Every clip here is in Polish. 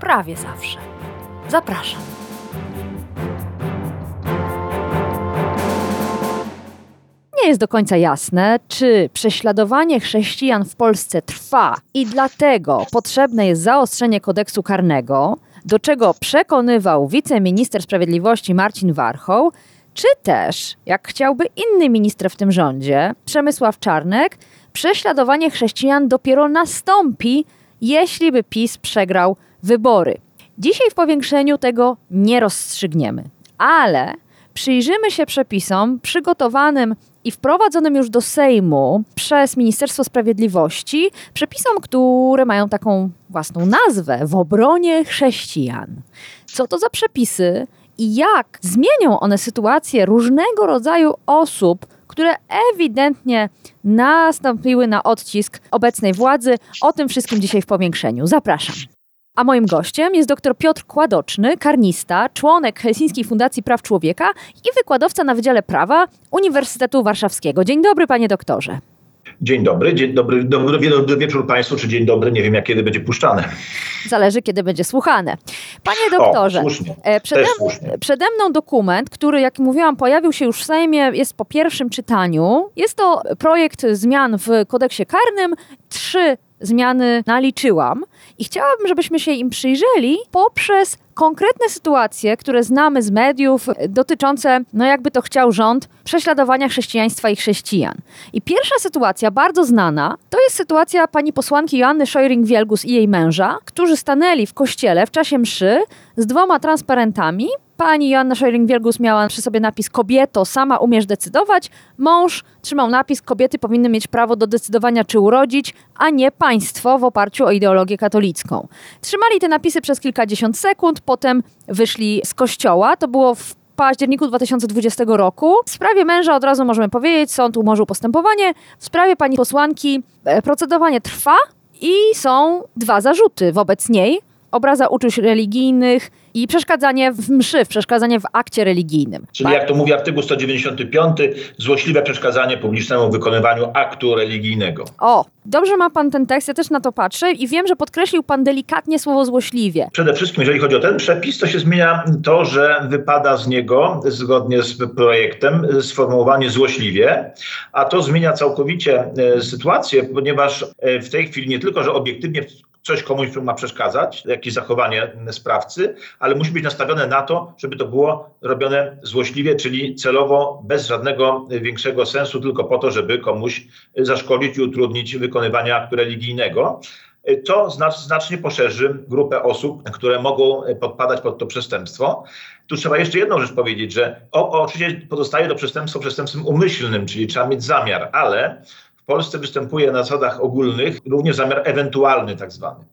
prawie zawsze. Zapraszam. Nie jest do końca jasne, czy prześladowanie chrześcijan w Polsce trwa i dlatego potrzebne jest zaostrzenie kodeksu karnego, do czego przekonywał wiceminister sprawiedliwości Marcin Warchoł, czy też, jak chciałby inny minister w tym rządzie, Przemysław Czarnek, prześladowanie chrześcijan dopiero nastąpi, jeśli by PiS przegrał wybory. Dzisiaj w powiększeniu tego nie rozstrzygniemy, ale przyjrzymy się przepisom przygotowanym i wprowadzonym już do Sejmu przez Ministerstwo Sprawiedliwości, przepisom, które mają taką własną nazwę w obronie chrześcijan. Co to za przepisy i jak zmienią one sytuację różnego rodzaju osób, które ewidentnie nastąpiły na odcisk obecnej władzy. O tym wszystkim dzisiaj w powiększeniu. Zapraszam. A moim gościem jest dr Piotr Kładoczny, karnista, członek Helsińskiej Fundacji Praw Człowieka i wykładowca na Wydziale Prawa Uniwersytetu Warszawskiego. Dzień dobry, panie doktorze. Dzień dobry, dzień dobry, dobry, dobry wieczór Państwu, czy dzień dobry, nie wiem jak kiedy będzie puszczane. Zależy, kiedy będzie słuchane. Panie doktorze, o, słusznie, e, przede, przede, mną dokument, który, jak mówiłam, pojawił się już w Sejmie, jest po pierwszym czytaniu. Jest to projekt zmian w kodeksie karnym. Trzy zmiany naliczyłam i chciałabym, żebyśmy się im przyjrzeli poprzez konkretne sytuacje, które znamy z mediów, dotyczące, no jakby to chciał rząd, prześladowania chrześcijaństwa i chrześcijan. I pierwsza sytuacja, bardzo znana, to jest sytuacja pani posłanki Joanny Szojring-Wielgus i jej męża, którzy stanęli w kościele w czasie mszy z dwoma transparentami Pani Joanna Szojring-Wielgus miała przy sobie napis Kobieto, sama umiesz decydować. Mąż trzymał napis Kobiety powinny mieć prawo do decydowania, czy urodzić, a nie państwo w oparciu o ideologię katolicką. Trzymali te napisy przez kilkadziesiąt sekund, potem wyszli z kościoła. To było w październiku 2020 roku. W sprawie męża od razu możemy powiedzieć, sąd umorzył postępowanie. W sprawie pani posłanki e, procedowanie trwa i są dwa zarzuty wobec niej. Obraza uczuć religijnych i przeszkadzanie w mszy, przeszkadzanie w akcie religijnym. Czyli jak to mówi artykuł 195, złośliwe przeszkadzanie publicznemu wykonywaniu aktu religijnego. O, dobrze ma pan ten tekst, ja też na to patrzę i wiem, że podkreślił pan delikatnie słowo złośliwie. Przede wszystkim, jeżeli chodzi o ten przepis, to się zmienia to, że wypada z niego, zgodnie z projektem, sformułowanie złośliwie, a to zmienia całkowicie e, sytuację, ponieważ e, w tej chwili nie tylko, że obiektywnie coś komuś ma przeszkadzać, jakieś zachowanie sprawcy, ale musi być nastawione na to, żeby to było robione złośliwie, czyli celowo, bez żadnego większego sensu, tylko po to, żeby komuś zaszkodzić i utrudnić wykonywanie aktu religijnego. To znacznie poszerzy grupę osób, które mogą podpadać pod to przestępstwo. Tu trzeba jeszcze jedną rzecz powiedzieć, że o, oczywiście pozostaje to przestępstwo przestępstwem umyślnym, czyli trzeba mieć zamiar, ale Polsce występuje na zasadach ogólnych również zamiar ewentualny tak zwany.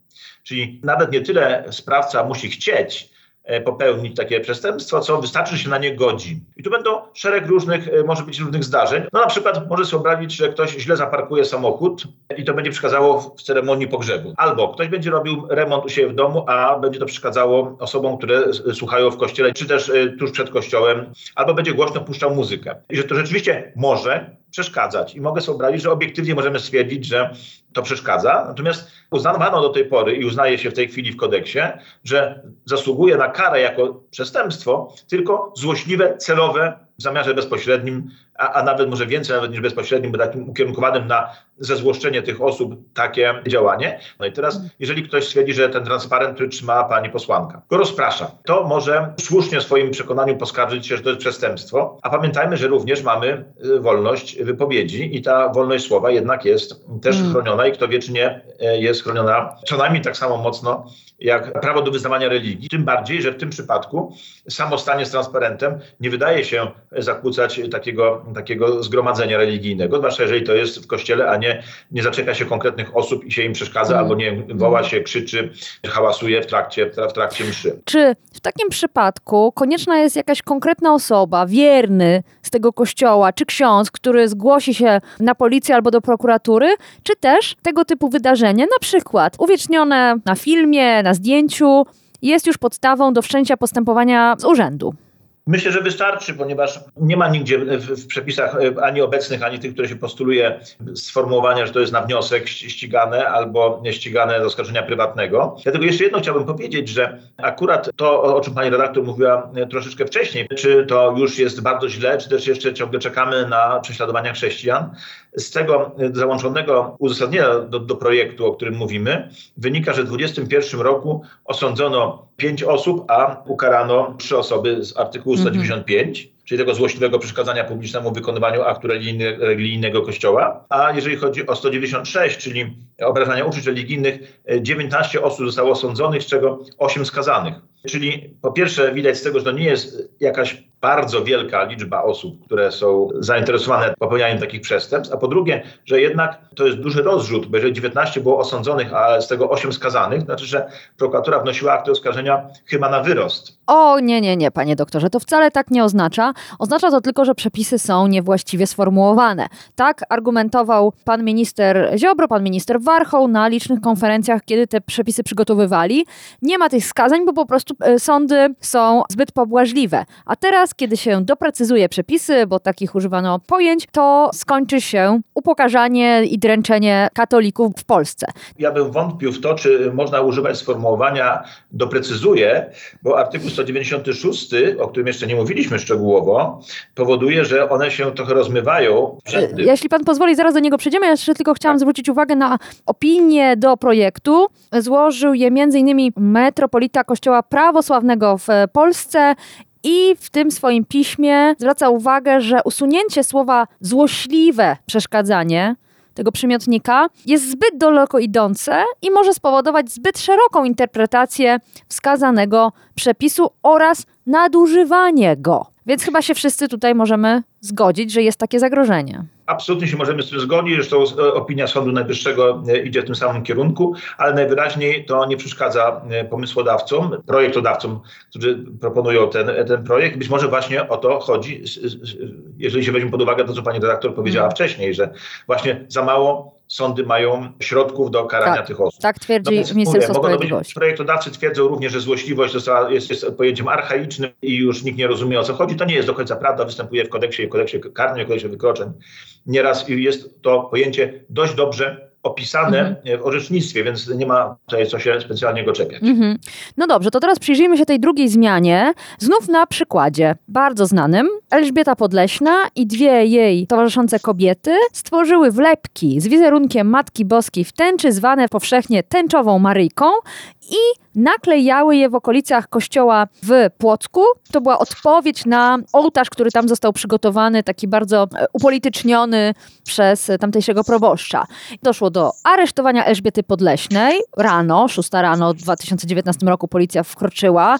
Czyli nawet nie tyle sprawca musi chcieć, E, popełnić takie przestępstwo, co wystarczy, się na nie godzi. I tu będą szereg różnych, e, może być różnych zdarzeń. No na przykład może sobie wyobrazić, że ktoś źle zaparkuje samochód i to będzie przeszkadzało w ceremonii pogrzebu. Albo ktoś będzie robił remont u siebie w domu, a będzie to przeszkadzało osobom, które słuchają w kościele, czy też e, tuż przed kościołem, albo będzie głośno puszczał muzykę. I że to rzeczywiście może przeszkadzać. I mogę sobie wyobrazić, że obiektywnie możemy stwierdzić, że to przeszkadza. Natomiast uznawano do tej pory i uznaje się w tej chwili w kodeksie, że zasługuje na karę jako przestępstwo tylko złośliwe, celowe w zamiarze bezpośrednim, a, a, nawet może więcej nawet niż bezpośrednim, bo takim ukierunkowanym na zezłoszczenie tych osób takie działanie. No i teraz, jeżeli ktoś stwierdzi, że ten transparent, który trzyma pani posłanka, go rozprasza, to może słusznie w swoim przekonaniu poskarżyć się, że to jest przestępstwo, a pamiętajmy, że również mamy y, wolność wypowiedzi i ta wolność słowa jednak jest też mm. chroniona i kto wie, czy nie y, jest chroniona co najmniej tak samo mocno jak prawo do wyznawania religii. Tym bardziej, że w tym przypadku samo stanie z transparentem nie wydaje się zakłócać takiego takiego zgromadzenia religijnego, zwłaszcza jeżeli to jest w kościele, a nie, nie zaczeka się konkretnych osób i się im przeszkadza, Mm. albo nie woła się, krzyczy, hałasuje w trakcie, w trakcie mszy. Czy w takim przypadku konieczna jest jakaś konkretna osoba, wierny z tego kościoła, czy ksiądz, który zgłosi się na policję albo do prokuratury, czy też tego typu wydarzenie, na przykład uwiecznione na filmie, na zdjęciu, jest już podstawą do wszczęcia postępowania z urzędu? Myślę, że wystarczy, ponieważ nie ma nigdzie w, w przepisach e, ani obecnych, ani tych, które się postuluje, sformułowania, że to jest na wniosek ści- ścigane albo ścigane z oskarżenia prywatnego. Dlatego jeszcze jedno chciałbym powiedzieć, że akurat to, o czym pani redaktor mówiła e, troszeczkę wcześniej, czy to już jest bardzo źle, czy też jeszcze ciągle czekamy na prześladowania chrześcijan, z tego e, załączonego uzasadnienia do, do projektu, o którym mówimy, wynika, że w 2021 roku osądzono pięć osób, a ukarano trzy osoby z artykułu 195, czyli tego złośliwego przeszkadzania publicznemu wykonywaniu aktu religijny, religijnego Kościoła. A jeżeli chodzi o 196, czyli obrażania uczuć religijnych, e, 19 osób zostało osądzonych, z czego 8 skazanych. Czyli po pierwsze widać z tego, że to nie jest jakaś bardzo wielka liczba osób, które są zainteresowane popełnianiem takich przestępstw, a po drugie, że jednak to jest duży rozrzut, bo jeżeli 19 było osądzonych, a z tego 8 skazanych, to znaczy, że prokuratura wnosiła akty oskarżenia chyba na wyrost. O, nie, nie, nie, panie doktorze, to wcale tak nie oznacza. Oznacza to tylko, że przepisy są niewłaściwie sformułowane. Tak argumentował pan minister Ziobro, pan minister Warchoł na licznych konferencjach, kiedy te przepisy przygotowywali. Nie ma tych skazań, bo po prostu e, sądy są zbyt pobłażliwe. A teraz, kiedy się doprecyzuje przepisy, bo takich używano pojęć, to skończy się upokarzanie i dręczenie katolików w Polsce. Ja bym wątpił w to, czy można używać sformułowania doprecyzuje, bo artykuł 196, o którym jeszcze nie mówiliśmy szczegółowo, powoduje, że one się trochę rozmywają. E, Jeśli pan pozwoli, zaraz do niego przejdziemy. Ja jeszcze tylko chciałam zwrócić uwagę na opinię do projektu. Złożył je m.in. metropolita Kościoła Prawosławnego w Polsce i w tym swoim piśmie zwraca uwagę, że usunięcie słowa złośliwe przeszkadzanie tego przymiotnika jest zbyt daleko idące i może spowodować zbyt szeroką interpretację wskazanego przepisu oraz nadużywanie go. Więc chyba się wszyscy tutaj możemy zgodzić, że jest takie zagrożenie. Absolutnie się możemy z tym zgodzić, zresztą e, opinia Sądu Najwyższego e, idzie w tym samym kierunku, ale najwyraźniej to nie przeszkadza e, pomysłodawcom, projektodawcom, którzy proponują ten, ten projekt. Być może właśnie o to chodzi, jeżeli się weźmie pod uwagę to, co pani redaktor powiedziała Mhm. wcześniej, że właśnie za mało sądy mają środków do karania Tak, tych osób. Tak twierdzi Natomiast Ministerstwo mówię, to być, Sprawiedliwości. projektodawcy twierdzą również, że złośliwość została, jest, jest pojęciem archaicznym i już nikt nie rozumie o co chodzi. To nie jest do końca prawda, występuje w kodeksie, w kodeksie karnym, w kodeksie wykroczeń. Nieraz jest to pojęcie dość dobrze opisane w orzecznictwie, więc nie ma tutaj co się specjalnie go czepiać. Mhm. No dobrze, to teraz przyjrzyjmy się tej drugiej zmianie. Znów na przykładzie bardzo znanym. Elżbieta Podleśna i dwie jej towarzyszące kobiety stworzyły wlepki z wizerunkiem Matki Boskiej w tęczy, zwane powszechnie tęczową Maryjką i naklejały je w okolicach kościoła w Płocku. To była odpowiedź na ołtarz, który tam został przygotowany, taki bardzo e, upolityczniony przez e, tamtejszego proboszcza. Doszło do aresztowania Elżbiety Podleśnej. Rano, 6 rano w 2019 roku policja wkroczyła.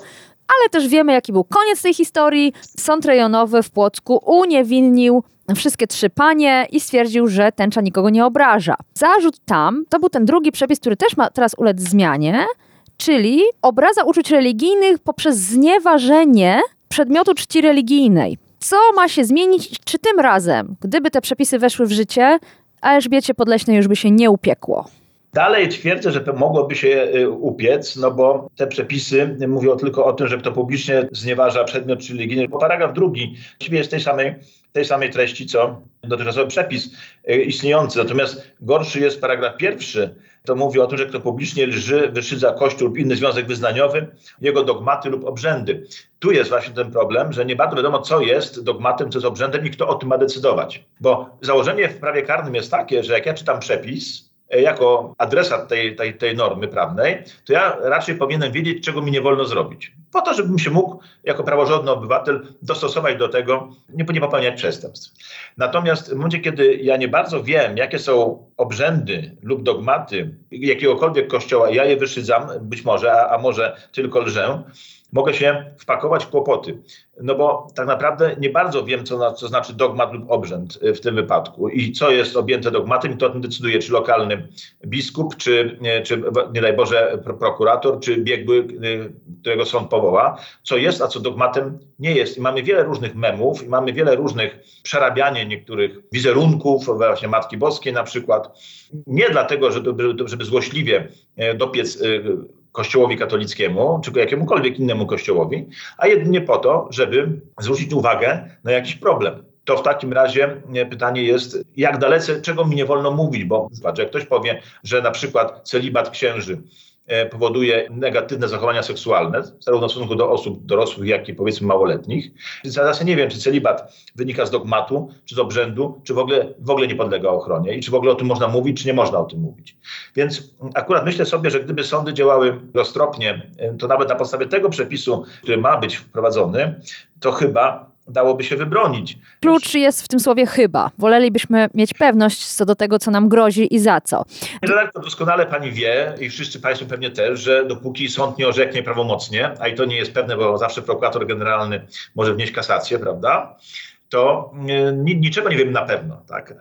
Ale też wiemy, jaki był koniec tej historii. Sąd rejonowy w Płocku uniewinnił wszystkie trzy panie i stwierdził, że tęcza nikogo nie obraża. Zarzut tam to był ten drugi przepis, który też ma teraz ulec zmianie, czyli obraza uczuć religijnych poprzez znieważenie przedmiotu czci religijnej. Co ma się zmienić? Czy tym razem, gdyby te przepisy weszły w życie, Elżbiecie Podleśnej już by się nie upiekło? Dalej twierdzę, że to mogłoby się y, upiec, no bo te przepisy mówią tylko o tym, że kto publicznie znieważa przedmiot czy religijny. Bo paragraf drugi właściwie jest tej samej, tej samej treści, co dotychczasowy przepis y, istniejący. Natomiast gorszy jest paragraf pierwszy. To mówi o tym, że kto publicznie lży, wyszydza kościół lub inny związek wyznaniowy, jego dogmaty lub obrzędy. Tu jest właśnie ten problem, że nie bardzo wiadomo, co jest dogmatem, co jest obrzędem i kto o tym ma decydować. Bo założenie w prawie karnym jest takie, że jak ja czytam przepis, jako adresat tej, tej, tej normy prawnej, to ja raczej powinienem wiedzieć, czego mi nie wolno zrobić. Po to, żebym się mógł jako praworządny obywatel dostosować do tego, nie, nie popełniać przestępstw. Natomiast w momencie, kiedy ja nie bardzo wiem, jakie są obrzędy lub dogmaty jakiegokolwiek kościoła, ja je wyszydzam, być może, a, a może tylko lżę, mogę się wpakować w kłopoty. No bo tak naprawdę nie bardzo wiem, co, co znaczy dogmat lub obrzęd w tym wypadku i co jest objęte dogmatem i to o tym decyduje, czy lokalny biskup, czy, czy nie daj Boże prokurator, czy biegły, którego sąd powoła, co jest, a co dogmatem nie jest. I mamy wiele różnych memów i mamy wiele różnych przerabiania niektórych wizerunków, właśnie Matki Boskiej na przykład. Nie dlatego, żeby, żeby złośliwie dopiec kościołowi katolickiemu, czy jakiemukolwiek innemu kościołowi, a jedynie po to, żeby zwrócić uwagę na jakiś problem. To w takim razie pytanie jest, jak dalece, czego mi nie wolno mówić, bo zobacz, jak ktoś powie, że na przykład celibat księży powoduje negatywne zachowania seksualne, zarówno w stosunku do osób dorosłych, jak i powiedzmy małoletnich. Zaraz ja nie wiem, czy celibat wynika z dogmatu, czy z obrzędu, czy w ogóle, w ogóle nie podlega ochronie i czy w ogóle o tym można mówić, czy nie można o tym mówić. Więc akurat myślę sobie, że gdyby sądy działały roztropnie, e, to nawet na podstawie tego przepisu, który ma być wprowadzony, to chyba dałoby się wybronić. Klucz jest w tym słowie chyba. Wolelibyśmy mieć pewność co do tego, co nam grozi i za co. Redaktor, doskonale pani wie i wszyscy państwo pewnie też, że dopóki sąd nie orzeknie prawomocnie, a i to nie jest pewne, bo zawsze prokurator generalny może wnieść kasację, prawda? To e, niczego nie wiem na pewno. Tak?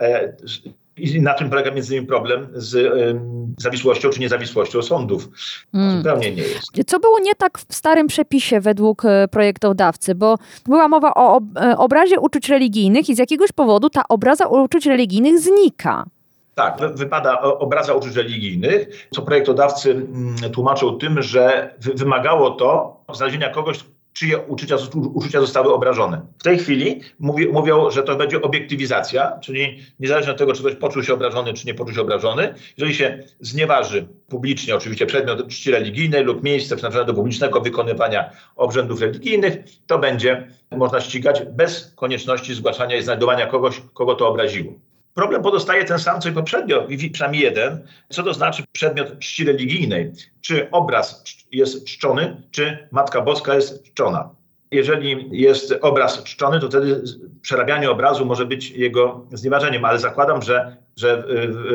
I na tym polega między innymi problem z y, zawisłością czy niezawisłością sądów. Mm. Zupełnie nie jest. Co było nie tak w starym przepisie według e, projektodawcy? Bo była mowa o e, obrazie uczuć religijnych i z jakiegoś powodu ta obraza uczuć religijnych znika. Tak, wypada obraza uczuć religijnych, co projektodawcy mm, tłumaczą tym, że wymagało to znalezienia kogoś, czyje uczucia, uczucia zostały obrażone. W tej chwili mówi, mówią, że to będzie obiektywizacja, czyli niezależnie od tego, czy ktoś poczuł się obrażony, czy nie poczuł się obrażony, jeżeli się znieważy publicznie oczywiście przedmiot czci religijnej lub miejsce przeznaczone do publicznego wykonywania obrzędów religijnych, to będzie można ścigać bez konieczności zgłaszania i znajdowania kogoś, kogo to obraziło. Problem pozostaje ten sam, co i poprzednio, przynajmniej jeden. Co to znaczy przedmiot czci religijnej? Czy obraz jest czczony, czy Matka Boska jest czczona? Jeżeli jest obraz czczony, to wtedy przerabianie obrazu może być jego znieważeniem, ale zakładam, że, że w,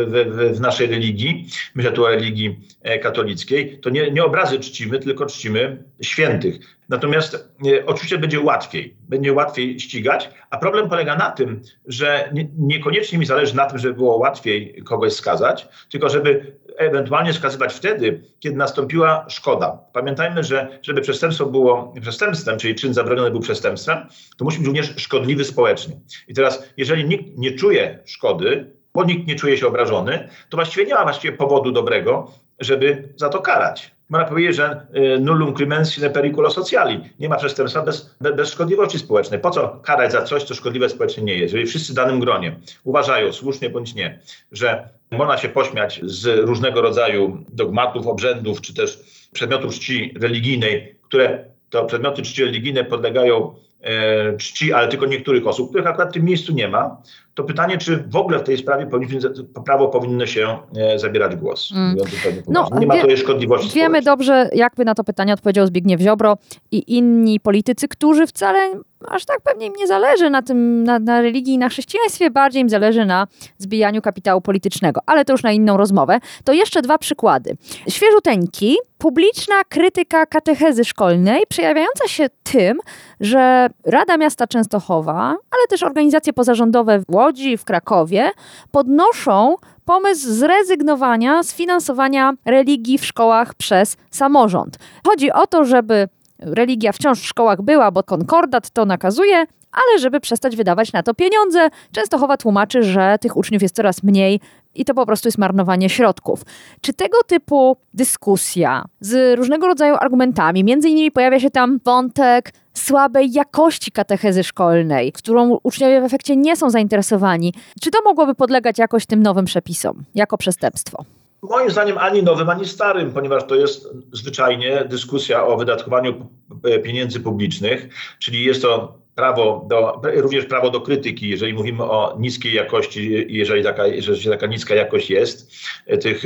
w, w naszej religii, myślę tu o religii e, katolickiej, to nie, nie obrazy czcimy, tylko czcimy świętych. Natomiast e, oczywiście będzie łatwiej, będzie łatwiej ścigać, a problem polega na tym, że nie, niekoniecznie mi zależy na tym, żeby było łatwiej kogoś skazać, tylko żeby ewentualnie skazywać wtedy, kiedy nastąpiła szkoda. Pamiętajmy, że żeby przestępstwo było przestępstwem, czyli czyn zabroniony był przestępstwem, to musi być również szkodliwy społecznie. I teraz, jeżeli nikt nie czuje szkody, bo nikt nie czuje się obrażony, to właściwie nie ma właściwie powodu dobrego, żeby za to karać. Można powiedzieć, że y, nullum crimens sine periculo sociali. Nie ma przestępstwa bez, bez szkodliwości społecznej. Po co karać za coś, co szkodliwe społecznie nie jest? Jeżeli wszyscy w danym gronie uważają, słusznie bądź nie, że można się pośmiać z różnego rodzaju dogmatów, obrzędów, czy też przedmiotów czci religijnej, które to przedmioty czci religijne podlegają e, czci, ale tylko niektórych osób, których akurat w tym miejscu nie ma, to pytanie, czy w ogóle w tej sprawie powinniśmy, prawo powinno się e, zabierać głos. Mm. No, nie ma wie, szkodliwości. Wiemy społecznej. dobrze, jakby na to pytanie odpowiedział Zbigniew Ziobro i inni politycy, którzy wcale aż tak pewnie im nie zależy na tym, na, na religii i na chrześcijaństwie, bardziej im zależy na zbijaniu kapitału politycznego, ale to już na inną rozmowę. To jeszcze dwa przykłady. Świeżuteńki, publiczna krytyka katechezy szkolnej, przejawiająca się tym, że Rada Miasta Częstochowa, ale też organizacje pozarządowe w Łodzi, w Krakowie podnoszą pomysł zrezygnowania z finansowania religii w szkołach przez samorząd. Chodzi o to, żeby religia wciąż w szkołach była, bo konkordat to nakazuje, ale żeby przestać wydawać na to pieniądze, Częstochowa tłumaczy, że tych uczniów jest coraz mniej i to po prostu jest marnowanie środków. Czy tego typu dyskusja z różnego rodzaju argumentami, między innymi pojawia się tam wątek słabej jakości katechezy szkolnej, którą uczniowie w efekcie nie są zainteresowani, czy to mogłoby podlegać jakoś tym nowym przepisom jako przestępstwo? Moim zdaniem ani nowym, ani starym, ponieważ to jest zwyczajnie dyskusja o wydatkowaniu pieniędzy publicznych, czyli jest to prawo do, również prawo do krytyki, jeżeli mówimy o niskiej jakości, jeżeli taka, jeżeli taka niska jakość jest e, tych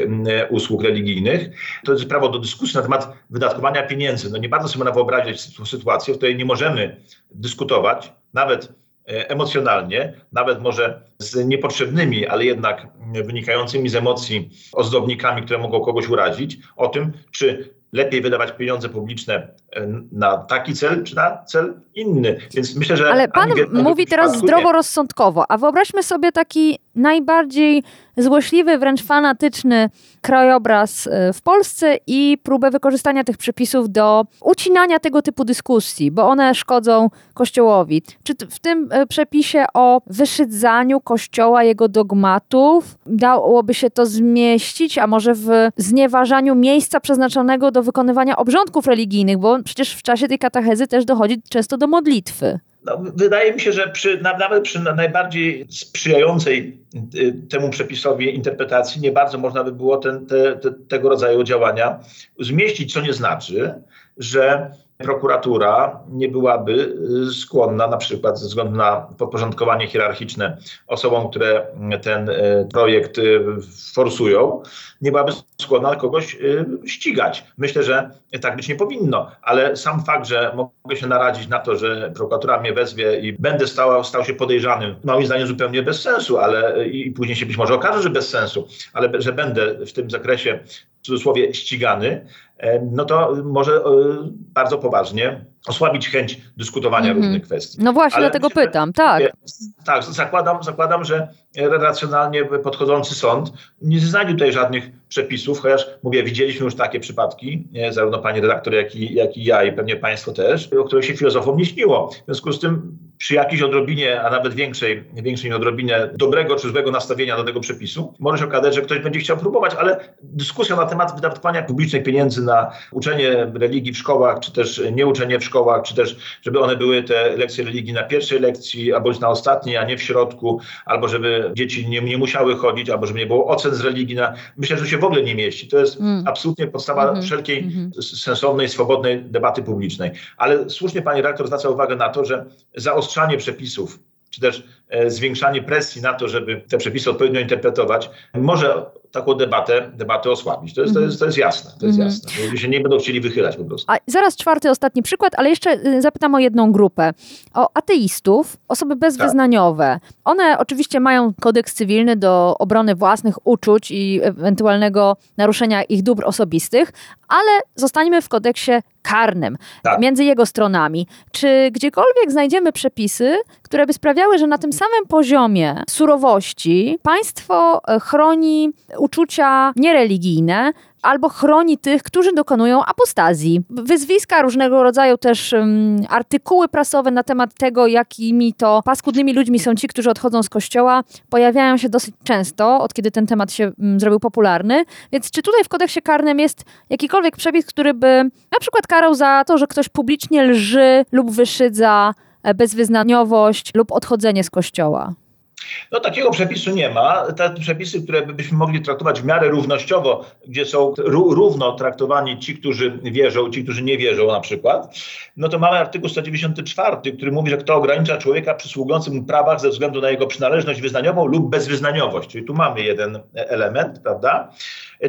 usług religijnych, to jest prawo do dyskusji na temat wydatkowania pieniędzy. No nie bardzo sobie można wyobrazić sytuację, w której nie możemy dyskutować, nawet e, emocjonalnie, nawet może z niepotrzebnymi, ale jednak wynikającymi z emocji ozdobnikami, które mogą kogoś urazić, o tym, czy lepiej wydawać pieniądze publiczne e, na taki cel, czy na cel inny. Więc myślę, że. Ale pan mówi teraz zdroworozsądkowo, a wyobraźmy sobie taki najbardziej złośliwy, wręcz fanatyczny krajobraz e, w Polsce i próbę wykorzystania tych przepisów do ucinania tego typu dyskusji, bo one szkodzą Kościołowi. Czy w tym e, przepisie o wyszydzaniu Kościoła, jego dogmatów, dałoby się to zmieścić, a może w znieważaniu miejsca przeznaczonego do wykonywania obrządków religijnych, bo przecież w czasie tej katechezy też dochodzi często do modlitwy. No, wydaje mi się, że przy, nawet przy najbardziej sprzyjającej y, temu przepisowi interpretacji nie bardzo można by było ten, te, te, tego rodzaju działania zmieścić, co nie znaczy, że prokuratura nie byłaby y, skłonna, na przykład ze względu na podporządkowanie hierarchiczne osobom, które ten y, projekt y, forsują, nie byłaby skłonna kogoś ścigać. Myślę, że tak być nie powinno, ale sam fakt, że mogę się naradzić na to, że prokuratura mnie wezwie i będę stał, stał się podejrzanym, moim zdaniem zupełnie bez sensu, ale i później się być może okaże, że bez sensu, ale że będę w tym zakresie cudzysłowie ścigany, e, no to może e, bardzo poważnie osłabić chęć dyskutowania mm -hmm. różnych kwestii. No właśnie, Ale dlatego myślę, pytam, tak. Tak, zakładam, zakładam, że racjonalnie podchodzący sąd nie znajdzie tutaj żadnych przepisów, chociaż mówię, widzieliśmy już takie przypadki, zarówno pani redaktor, jak i, jak i ja i pewnie państwo też, o których się filozofom nie śniło. W związku z tym przy jakiejś odrobinie, a nawet większej, większej odrobinie dobrego czy złego nastawienia do tego przepisu, może się okazać, że ktoś będzie chciał próbować, ale dyskusja na temat wydatkowania publicznych pieniędzy na uczenie religii w szkołach, czy też nieuczenie w szkołach, czy też żeby one były te lekcje religii na pierwszej lekcji, albo na ostatniej, a nie w środku, albo żeby dzieci nie, nie musiały chodzić, albo żeby nie było ocen z religii. Na, myślę, że się w ogóle nie mieści. To jest mm. absolutnie podstawa mm -hmm. wszelkiej mm -hmm. sensownej, swobodnej debaty publicznej. Ale słusznie pani rektor zwraca uwagę na to, że zaostrzanie przepisów czy też zwiększanie presji na to, żeby te przepisy odpowiednio interpretować, może taką debatę, debatę osłabić. To jest, to jest, to jest jasne. To jest mm -hmm. jasne. Ludzie się nie będą chcieli wychylać po prostu. A zaraz czwarty, ostatni przykład, ale jeszcze y, zapytam o jedną grupę. O ateistów, osoby bezwyznaniowe. Tak. One oczywiście mają kodeks cywilny do obrony własnych uczuć i ewentualnego naruszenia ich dóbr osobistych, ale zostańmy w kodeksie karnym, tak. między jego stronami. Czy gdziekolwiek znajdziemy przepisy, które by sprawiały, że na tym samym poziomie surowości państwo e, chroni uczucia niereligijne, albo chroni tych, którzy dokonują apostazji. Wyzwiska, różnego rodzaju też um, artykuły prasowe na temat tego, jakimi to paskudnymi ludźmi są ci, którzy odchodzą z kościoła, pojawiają się dosyć często, od kiedy ten temat się um, zrobił popularny. Więc czy tutaj w kodeksie karnym jest jakikolwiek przepis, który by na przykład karał za to, że ktoś publicznie lży lub wyszydza bezwyznaniowość lub odchodzenie z kościoła? No takiego przepisu nie ma. Te przepisy, które byśmy mogli traktować w miarę równościowo, gdzie są równo traktowani ci, którzy wierzą, ci, którzy nie wierzą na przykład, no to mamy artykuł 194, który mówi, że kto ogranicza człowieka przysługującym mu prawach ze względu na jego przynależność wyznaniową lub bezwyznaniowość. Czyli tu mamy jeden element, prawda?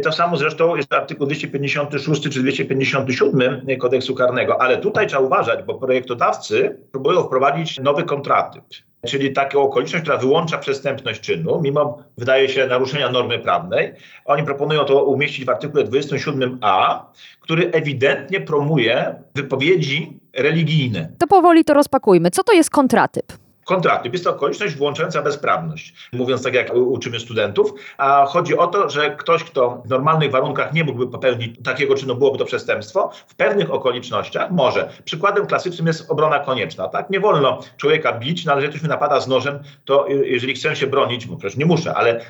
To samo zresztą jest artykuł 256 czy 257 kodeksu karnego, ale tutaj trzeba uważać, bo projektodawcy próbują wprowadzić nowy kontratyp czyli taką okoliczność, która wyłącza przestępność czynu, mimo, wydaje się, naruszenia normy prawnej. Oni proponują to umieścić w artykule 27a, który ewidentnie promuje wypowiedzi religijne. To powoli to rozpakujmy. Co to jest kontratyp? Kontrakty. Jest to okoliczność włączająca bezprawność, mówiąc tak jak uczymy studentów, a chodzi o to, że ktoś, kto w normalnych warunkach nie mógłby popełnić takiego czynu, byłoby to przestępstwo, w pewnych okolicznościach może. Przykładem klasycznym jest obrona konieczna. Tak? Nie wolno człowieka bić, no ale jeżeli ktoś mi napada z nożem, to jeżeli chcę się bronić, bo przecież nie muszę, ale e,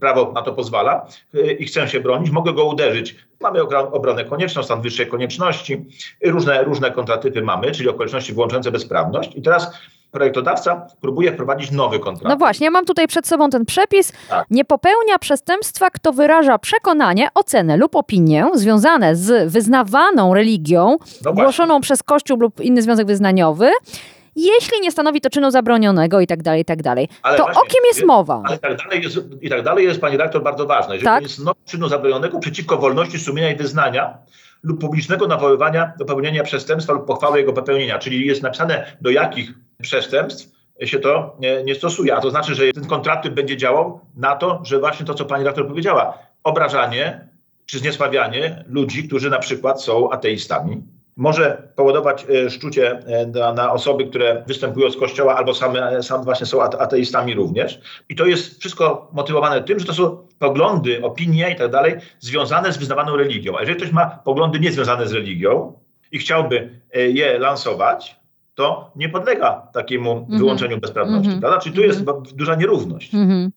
prawo na to pozwala e, i chcę się bronić, mogę go uderzyć. Mamy obronę konieczną, stan wyższej konieczności, różne, różne kontratypy mamy, czyli okoliczności włączające bezprawność. I teraz projektodawca próbuje wprowadzić nowy kontrakt. No właśnie, ja mam tutaj przed sobą ten przepis. Tak. Nie popełnia przestępstwa, kto wyraża przekonanie, ocenę lub opinię związane z wyznawaną religią, no głoszoną przez Kościół lub inny związek wyznaniowy, jeśli nie stanowi to czynu zabronionego i tak dalej, i tak dalej. Ale to właśnie, o kim jest mowa? Ale tak dalej jest, i tak dalej jest, pani redaktor, bardzo ważne. Jeżeli tak? to jest czynu zabronionego przeciwko wolności sumienia i wyznania, lub publicznego nawoływania do popełnienia przestępstwa lub pochwały jego popełnienia. Czyli jest napisane, do jakich przestępstw się to nie, nie stosuje. A to znaczy, że ten kontrakt będzie działał na to, że właśnie to, co pani redaktor powiedziała, obrażanie czy zniesławianie ludzi, którzy na przykład są ateistami. Może powodować e, szczucie e, na, na osoby, które występują z kościoła albo same, same właśnie są ateistami również. I to jest wszystko motywowane tym, że to są poglądy, opinie i tak dalej związane z wyznawaną religią. A jeżeli ktoś ma poglądy niezwiązane z religią i chciałby e, je lansować, to nie podlega takiemu mm -hmm. wyłączeniu bezprawności. Mm -hmm. prawda? Czyli tu jest mm -hmm. duża nierówność. Mhm.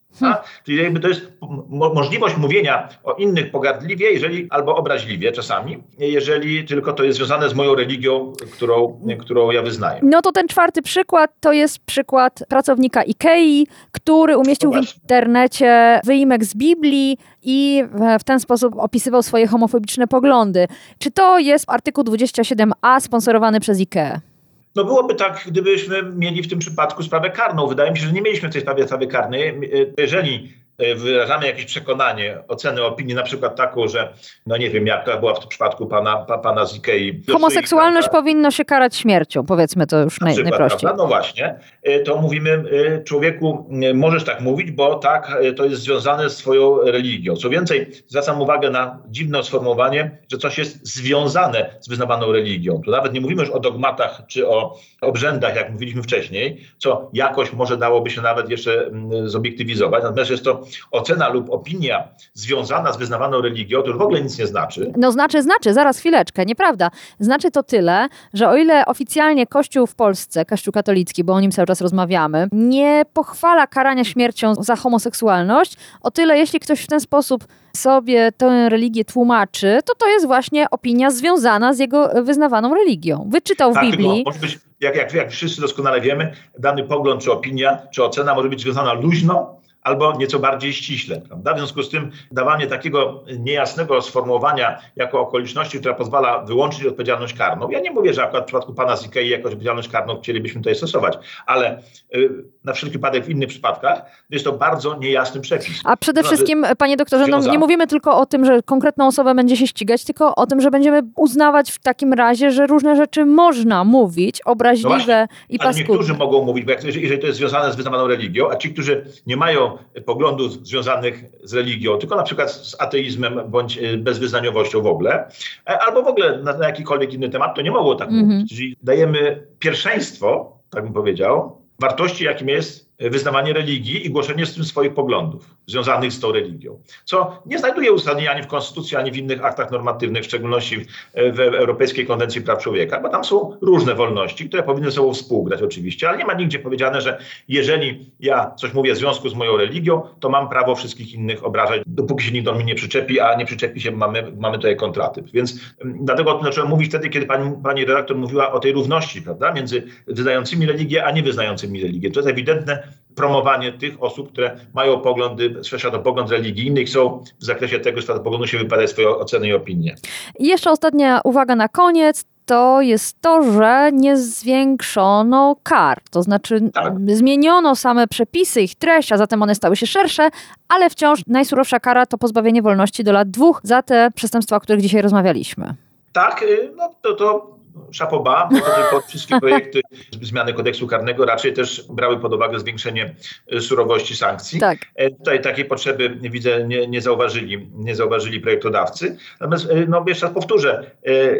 Czyli jakby to jest mo możliwość mówienia o innych pogardliwie, jeżeli albo obraźliwie czasami, jeżeli tylko to jest związane z moją religią, którą, którą ja wyznaję. No to ten czwarty przykład to jest przykład pracownika Ikei, który umieścił w internecie wyimek z Biblii i w ten sposób opisywał swoje homofobiczne poglądy. Czy to jest artykuł 27a sponsorowany przez IKEA? No byłoby tak, gdybyśmy mieli w tym przypadku sprawę karną. Wydaje mi się, że nie mieliśmy w tej sprawie sprawy karnej. Jeżeli E, wyrażamy jakieś przekonanie, ocenę opinii, na przykład taką, że no nie wiem, jaka była w tym przypadku pana, pa, pana z Ikei. Homoseksualność powinno się karać śmiercią, powiedzmy to już naj, przykład, najprościej. Prawda? No właśnie, e, to mówimy e, człowieku, możesz tak mówić, bo tak, to jest związane z twoją religią. Co więcej, zwracam uwagę na dziwne sformułowanie, że coś jest związane z wyznawaną religią. Tu nawet nie mówimy już o dogmatach czy o obrzędach, jak mówiliśmy wcześniej, co jakoś może dałoby się nawet jeszcze mm, zobiektywizować, natomiast jest to ocena lub opinia związana z wyznawaną religią, to już w ogóle nic nie znaczy. No znaczy, znaczy, zaraz chwileczkę, nieprawda. Znaczy to tyle, że o ile oficjalnie Kościół w Polsce, Kościół katolicki, bo o nim cały czas rozmawiamy, nie pochwala karania śmiercią za homoseksualność, o tyle jeśli ktoś w ten sposób sobie tę religię tłumaczy, to to jest właśnie opinia związana z jego wyznawaną religią. Wyczytał w tak, Biblii. Może być, jak, jak, jak wszyscy doskonale wiemy, dany pogląd, czy opinia, czy ocena może być związana luźno albo nieco bardziej ściśle. Prawda? W związku z tym dawanie takiego niejasnego sformułowania jako okoliczności, która pozwala wyłączyć odpowiedzialność karną. Ja nie mówię, że akurat w przypadku pana z Ikei jakąś odpowiedzialność karną chcielibyśmy tutaj stosować, ale y, na wszelki wypadek w innych przypadkach jest to bardzo niejasny przepis. A przede to znaczy, wszystkim, panie doktorze, no, nie mówimy tylko o tym, że konkretną osobę będzie się ścigać, tylko o tym, że będziemy uznawać w takim razie, że różne rzeczy można mówić, obraźliwe no i paskudne. Niektórzy mogą mówić, bo jak, jeżeli to jest związane z wyznawaną religią, a ci, którzy nie mają poglądów związanych z religią, tylko na przykład z ateizmem bądź e, bezwyznaniowością w ogóle, e, albo w ogóle na, na jakikolwiek inny temat, to nie mogło tak mm -hmm. mówić. Czyli dajemy pierwszeństwo, tak bym powiedział, wartości, jakim jest wyznawanie religii i głoszenie z tym swoich poglądów związanych z tą religią. Co nie znajduje uzasadnienia ani w Konstytucji, ani w innych aktach normatywnych, w szczególności w Europejskiej Konwencji Praw Człowieka, bo tam są różne wolności, które powinny ze sobą współgrać oczywiście, ale nie ma nigdzie powiedziane, że jeżeli ja coś mówię w związku z moją religią, to mam prawo wszystkich innych obrażać, dopóki się nikt do mnie nie przyczepi, a nie przyczepi się, mamy, mamy tutaj kontratyp. Więc mm, dlatego o tym zacząłem mówić wtedy, kiedy pani, pani redaktor mówiła o tej równości, prawda, między wyznającymi religię, a niewyznającymi religię. To jest ewidentne promowanie tych osób, które mają poglądy, światopogląd religijny i chcą w zakresie tego światopoglądu się wypadać swoje oceny i opinie. I jeszcze ostatnia uwaga na koniec to jest to, że nie zwiększono kar. To znaczy tak. zmieniono same przepisy, ich treść, a zatem one stały się szersze, ale wciąż najsurowsza kara to pozbawienie wolności do lat dwóch za te przestępstwa, o których dzisiaj rozmawialiśmy. Tak, y, no to, to szapoba, bo wszystkie projekty zmiany kodeksu karnego raczej też brały pod uwagę zwiększenie e, surowości sankcji. Tak. E, tutaj takiej potrzeby widzę nie, nie, zauważyli, nie zauważyli projektodawcy. Natomiast e, no, jeszcze raz powtórzę,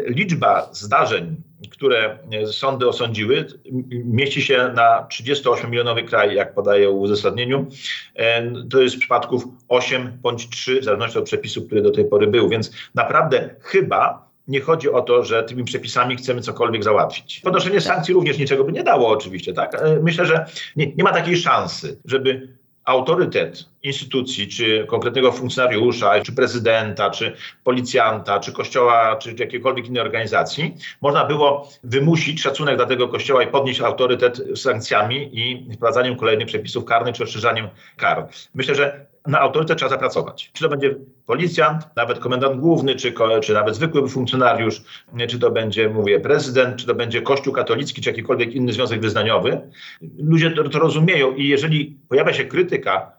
liczba zdarzeń, które sądy osądziły, mieści się na 38-milionowy kraj, jak podaje w uzasadnieniu. To jest przypadków 8 bądź 3, w zależności od przepisów, które do tej pory były. Więc naprawdę chyba nie chodzi o to, że tymi przepisami chcemy cokolwiek załatwić. Podnoszenie sankcji również niczego by nie dało oczywiście, tak? E, myślę, że nie, nie ma takiej szansy, żeby autorytet instytucji, czy konkretnego funkcjonariusza, czy prezydenta, czy policjanta, czy kościoła, czy jakiejkolwiek innej organizacji, można było wymusić szacunek dla tego kościoła i podnieść autorytet sankcjami i wprowadzaniem kolejnych przepisów karnych, czy rozszerzaniem kar. Myślę, że na autorytet trzeba zapracować. Czy to będzie policjant, nawet komendant główny, czy, czy nawet zwykły funkcjonariusz, czy to będzie, mówię, prezydent, czy to będzie Kościół katolicki, czy jakikolwiek inny związek wyznaniowy. Ludzie to, to rozumieją i jeżeli pojawia się krytyka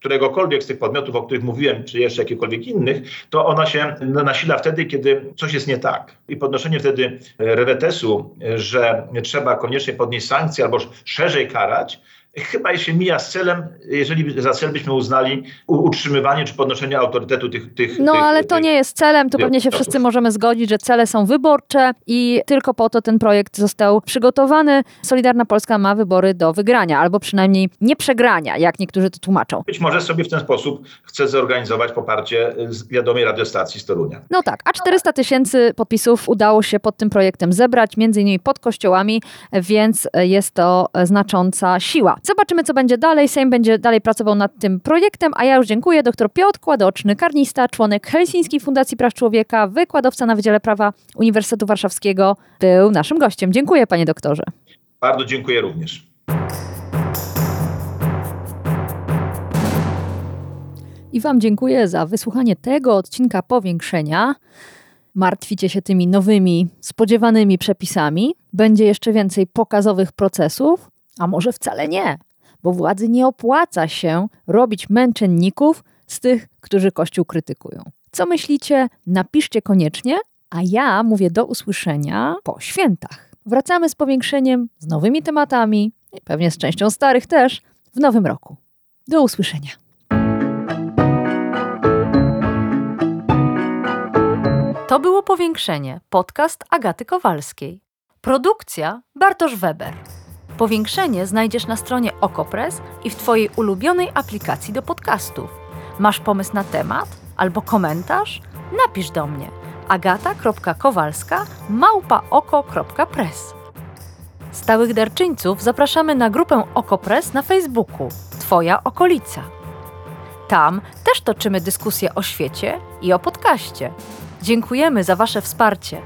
któregokolwiek z tych podmiotów, o których mówiłem, czy jeszcze jakichkolwiek innych, to ona się nasila wtedy, kiedy coś jest nie tak. I podnoszenie wtedy rewetesu, że trzeba koniecznie podnieść sankcje albo szerzej karać, chyba się mija z celem, jeżeli za cel byśmy uznali utrzymywanie czy podnoszenie autorytetu tych. tych no tych, ale to tych, nie jest celem, to pewnie się osób. wszyscy możemy zgodzić, że cele są wyborcze i tylko po to ten projekt został przygotowany. Solidarna Polska ma wybory do wygrania, albo przynajmniej nie przegrania, jak niektórzy to tłumaczą. Być może sobie w ten sposób chce zorganizować poparcie z wiadomej radiostacji z Torunia. No tak, a 400 tysięcy podpisów udało się pod tym projektem zebrać, między innymi pod kościołami, więc jest to znacząca siła. Zobaczymy, co będzie dalej. Sejm będzie dalej pracował nad tym projektem, a ja już dziękuję. Dr Piotr Kładoczny, karnista, członek Helsińskiej Fundacji Praw Człowieka, wykładowca na Wydziale Prawa Uniwersytetu Warszawskiego, był naszym gościem. Dziękuję, panie doktorze. Bardzo dziękuję również. I Wam dziękuję za wysłuchanie tego odcinka powiększenia. Martwicie się tymi nowymi, spodziewanymi przepisami. Będzie jeszcze więcej pokazowych procesów, a może wcale nie, bo władzy nie opłaca się robić męczenników z tych, którzy Kościół krytykują. Co myślicie? Napiszcie koniecznie, a ja mówię do usłyszenia po świętach. Wracamy z powiększeniem, z nowymi tematami i pewnie z częścią starych też w nowym roku. Do usłyszenia. To było Powiększenie, podcast Agaty Kowalskiej. Produkcja Bartosz Weber. Powiększenie znajdziesz na stronie Okopres i w Twojej ulubionej aplikacji do podcastów. Masz pomysł na temat albo komentarz? Napisz do mnie agata.kowalska małpaoko.press Stałych darczyńców zapraszamy na grupę Okopres na Facebooku Twoja okolica. Tam też toczymy dyskusje o świecie i o podcaście. Dziękujemy za Wasze wsparcie.